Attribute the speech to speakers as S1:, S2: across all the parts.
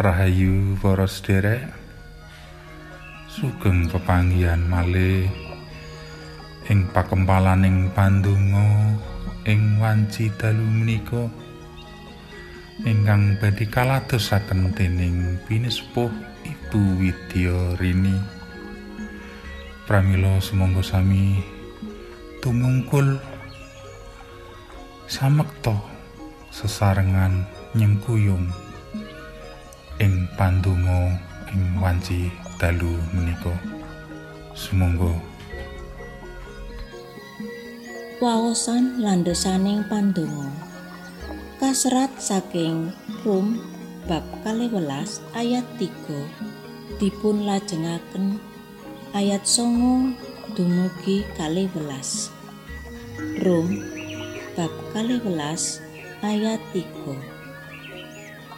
S1: Rahayu para sederek sugeng pepanggihan malih ing pakempalaning pandonga ing wanci dalu menika. Ingkang badhe kaladosaken dening pinespuh Ibu Widya Rini. Pramila sumangga sami tumungkul samekta sesarengan nyengkuyung ing pandonga ing wanci dalu menika. Sumangga.
S2: Waosan landhesaning pandonga. Kaserat saking Rum bab 12 ayat 3 dipun lajengaken ayat songo dumugi 12 Rum bab 12 ayat 3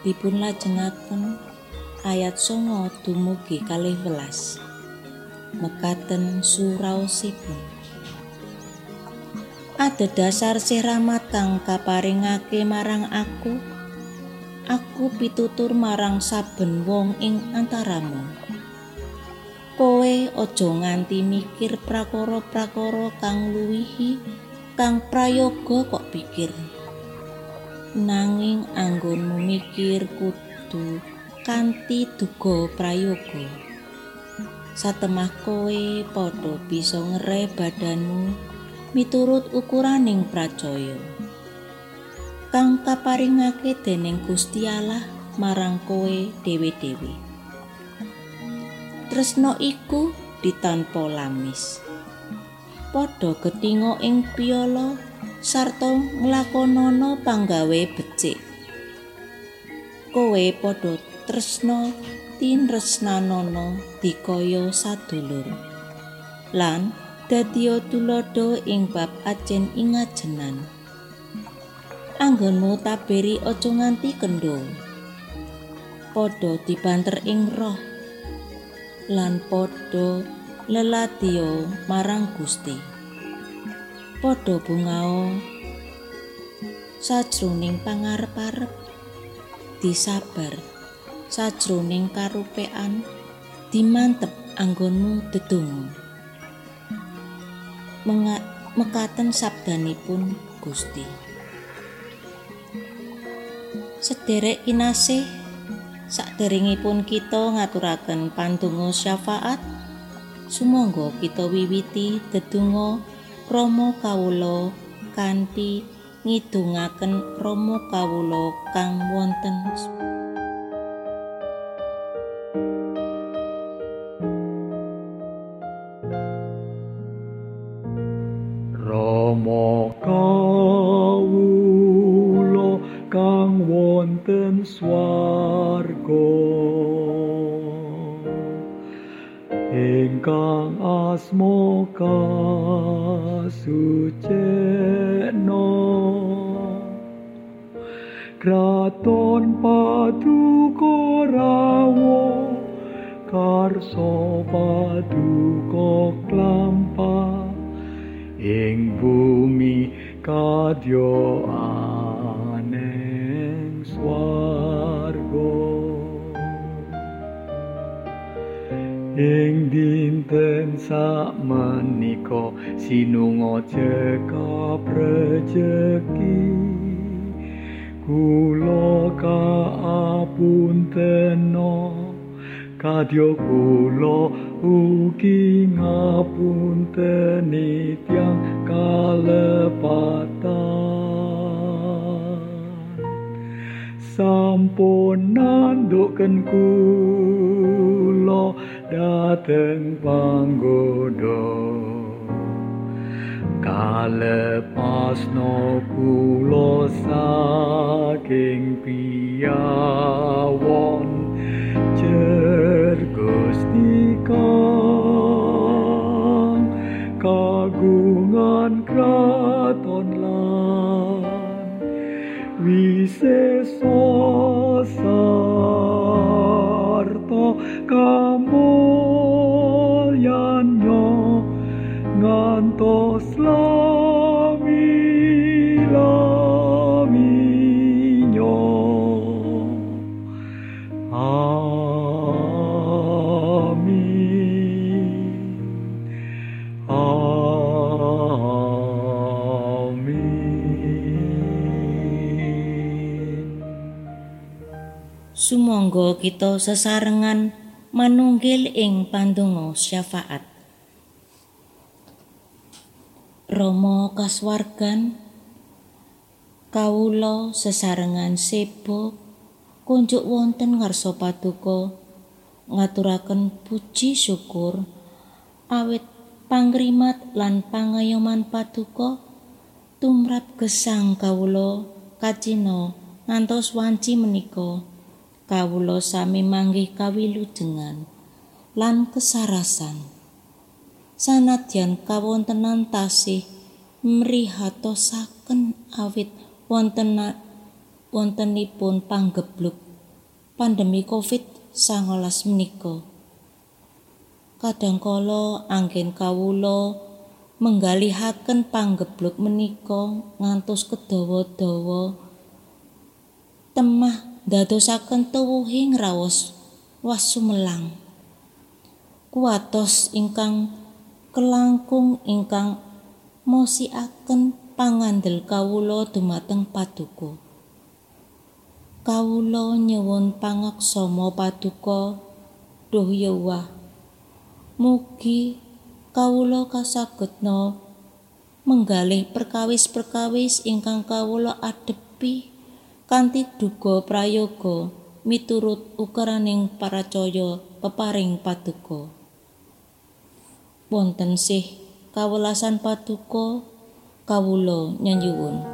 S2: dipun lajengaken ayat songo dumugi kalih welas. Mekaten suraosipun. Ada dasar siramat kang kaparingake marang aku. Aku pitutur marang saben wong ing antaramu. Kowe aja nganti mikir prakara-prakara kang luwihi kang prayoga kok pikir nanging anggonmu mikir kudu kanthi duga prayoga. Satemah kowe padha bisa ngere badanmu miturut ukuraning pracaya kang kaparingake dening Gusti Allah marang kowe dewe-dewe tresno iku ditanpa lamis. Padha getingo ing piala sarta nglakonana panggawe becik. Kowe padha tresna tinresnanono dikaya sadulur. Lan dadiya tulodo ing bab ajen ingajenan. Anggonmu taberi aja nganti kendho. Padha dibanter ing roh lan padha lelatio marang Gusti. Padha bungao sajroning pangarep-arep disabar sajroning karupean dimantep anggonmu dedonga. Mekaten sabdanipun Gusti. Sederek kinasih saderengipun kita ngaturaken pandonga syafaat sumangga kita wiwiti dedonga Romo kawula kanthi ngidungaken Romo kawula kang wonten
S3: kraton paduka rawo karso paduka klampa ing bumi kadya aneng swarga ing dinten sak menika sinunga cekap rejeki kula kaapunteno kadya kula ugi ngapunteni tiang kalepatan. Sampun nandhuken kula dateng panggoda kalepasno kula saking piyawon. Jer Gusti kagungan kraton lan wiseso sarta kamulyanyo Santos Lami
S2: Laminho kita sesarengan manunggil ing pandungo syafaat. Rama kaswargan kawula sesarengan sebo kunjuk wonten ngarsa paduka ngaturaken puji syukur awit pangrimat lan pangayoman paduka tumrap gesang kawula kacina ngantos wanci menika. Kawula sami manggih kawilujengan lan kesarasan sanadyan kawontenan tasih mrihatosaken awit wonten wontenipun panggebluk pandemi Covid-19 menika. Kadangkala anggen kawula menggalihaken panggebluk menika ngantos kedawa-dawa temah dadosaken tuwuhing raos wasumelang. Kuatos ingkang kelangkung ingkang mosiaken pangandel kawula dumateng paduka. Kawula nyuwun pangaksama paduka Duh Yewah. Mugi kawula kasagedna menggalih perkawis-perkawis ingkang kawula adepi kanthi duga prayoga miturut ukaraning paracaya peparing paduka. Wonten sih kawelasan paduka kawula nyanyuwun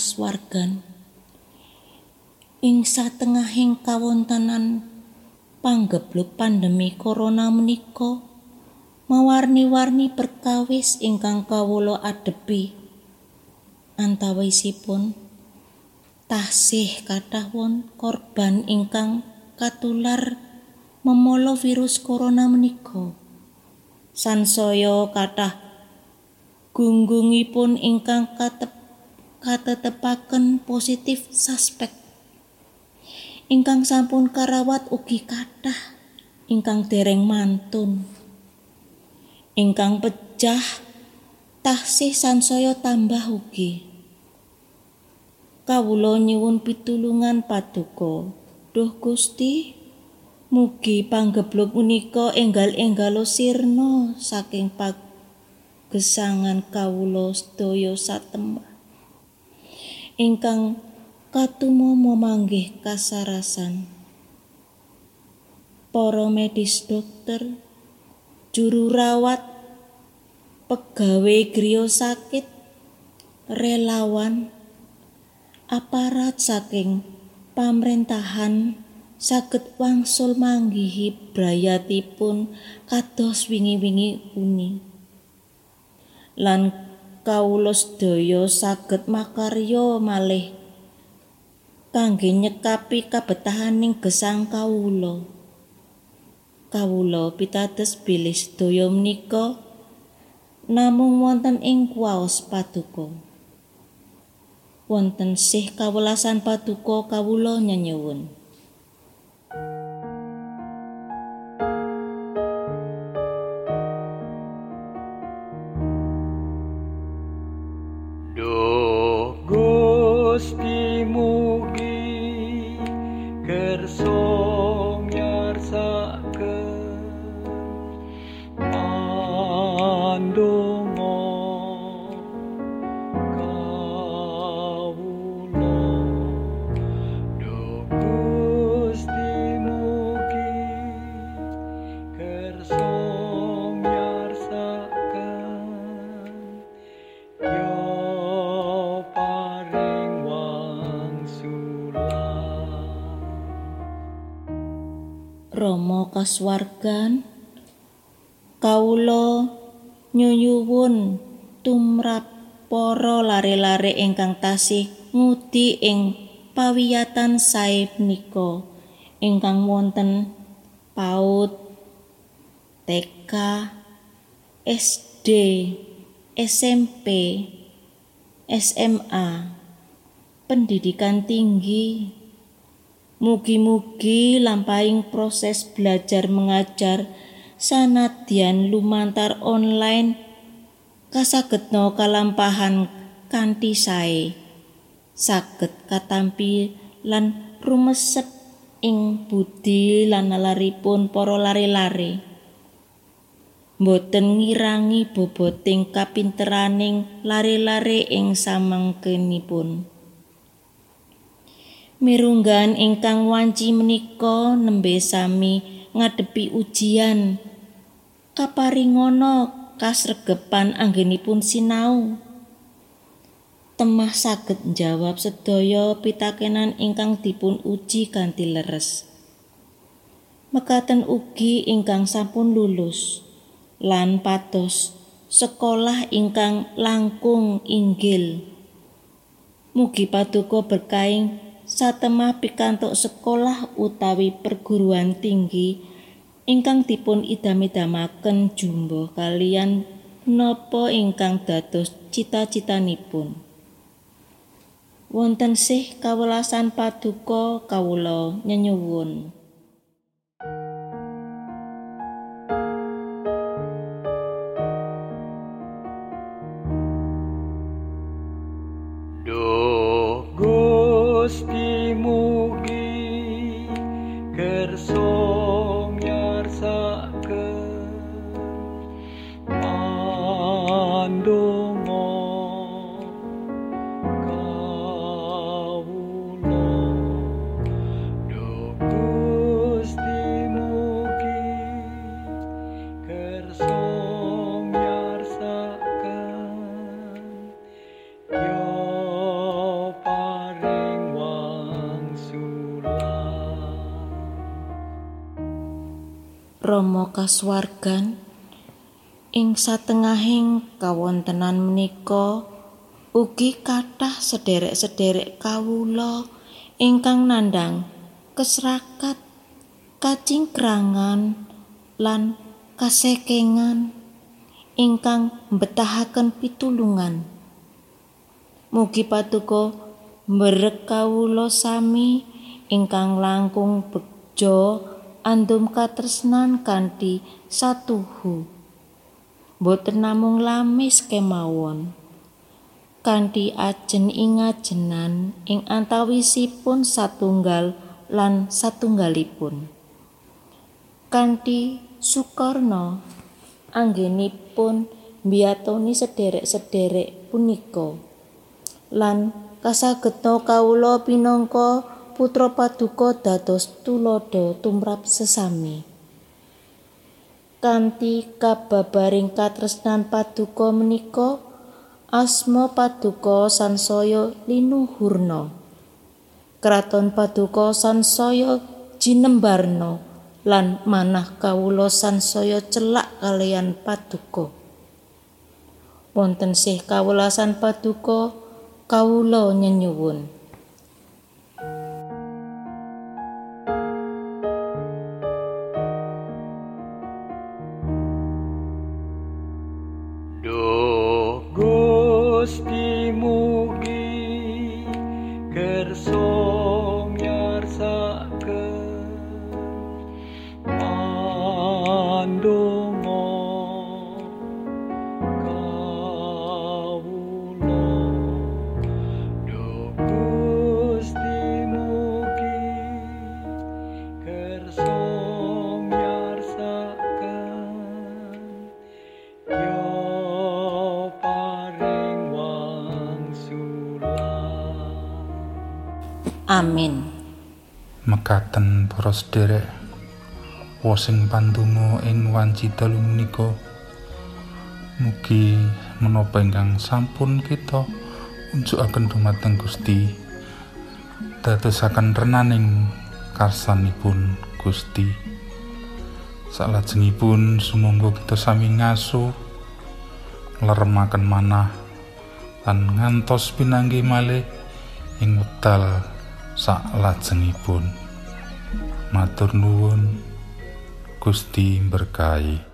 S2: Kaswargan ing satengahing kawontenan panggebluk pandemi corona menika mawarni-warni perkawis ingkang kawula adepi. Antawisipun tasih kathah won korban ingkang katular memolo virus corona menika. Sansaya kathah gunggungipun ingkang katep katetepaken positif suspek. Ingkang sampun karawat ugi kathah ingkang dereng mantun. Ingkang pejah tasih sansaya tambah ugi. Kawula nyuwun pitulungan paduka. Duh Gusti mugi panggebluk menika enggal-enggalo sirna saking pagesangan kawula sedaya satemah ingkang katumomo manggih kasarasan. Para medis dokter juru rawat pegawe griya sakit relawan aparat saking pamrentahan saged wangsul manggihi brayatipun kados wingi-wingi uni. Lan kawula sedaya saged makarya malih kangge nyekapi kabetahaning gesang kawula. Kawula pitados bilih sedaya menika namung wonten ing kuwaos paduka. Wonten sih kawelasan paduka kawula nyanyuwun Rama kasuwargan kawula nyuwun tumrap para lare-lare ingkang tasih ngudi ing pawiyatan sae menika ingkang wonten PAUD TK SD SMP SMA pendidikan tinggi Mugi-mugi lampahing proses belajar mengajar sanadyan lumantar online kasagetno kalampahan kanthi sae. Saged katampi lan rumesep ing budi lan nalaripun para lare-lare. Boten ngirangi boboting kapinteraning lare-lare ing samangkenipun mirunggan ingkang wanci menika nembe sami ngadepi ujian. Kaparingana kasregepan anggenipun sinau. Temah saged njawab sedaya pitakenan ingkang dipun uji kanthi leres. Mekaten ugi ingkang sampun lulus lan patos sekolah ingkang langkung inggil. Mugi paduka berkaing satemah pikantuk sekolah utawi perguruan tinggi ingkang dipun idam-idamaken jumbo kalian nopo ingkang dados cita-citanipun? Wonten sih kawelasan paduka kawula nyenyuwun
S3: Gusti
S2: Rama kasuwargan ing satengahing kawontenan menika ugi kathah sederek-sederek kawula ingkang nandhang keserakat kacingkrangan lan kasekengan ingkang mbetahaken pitulungan. Mugi paduka mberek kawula sami ingkang langkung bejo andum katresnan kanthi satuhu. Boten namung lamis kemawon. Kanthi ajen ingajenan ing antawisipun satunggal lan satunggalipun. Kanthi sukarna anggenipun mbiyatoni sederek-sederek punika. Lan kasagetna kawula pinangka putra paduka dados tulodo tumrap sesami. Kanthi kababaring katresnan paduka menika asma paduka sansaya linuhurna. Kraton paduka sansaya jinembarna lan manah kawula sansaya celak kalian paduka. Wonten sih kawelasan paduka kawula nyenyuwun amin.
S1: Mekaten para sederek wosing pandonga ing wanci dalu menika mugi menapa ingkang sampun kita unjukaken dumateng Gusti dadosaken renaning karsanipun Gusti. Salajengipun sumangga kita sami ngaso ngleremaken manah lan ngantos pinanggih malih ing wekdal salajengipun. Matur nuwun Gusti berkahi.